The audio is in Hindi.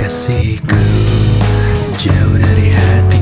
like a seagull Jewelry had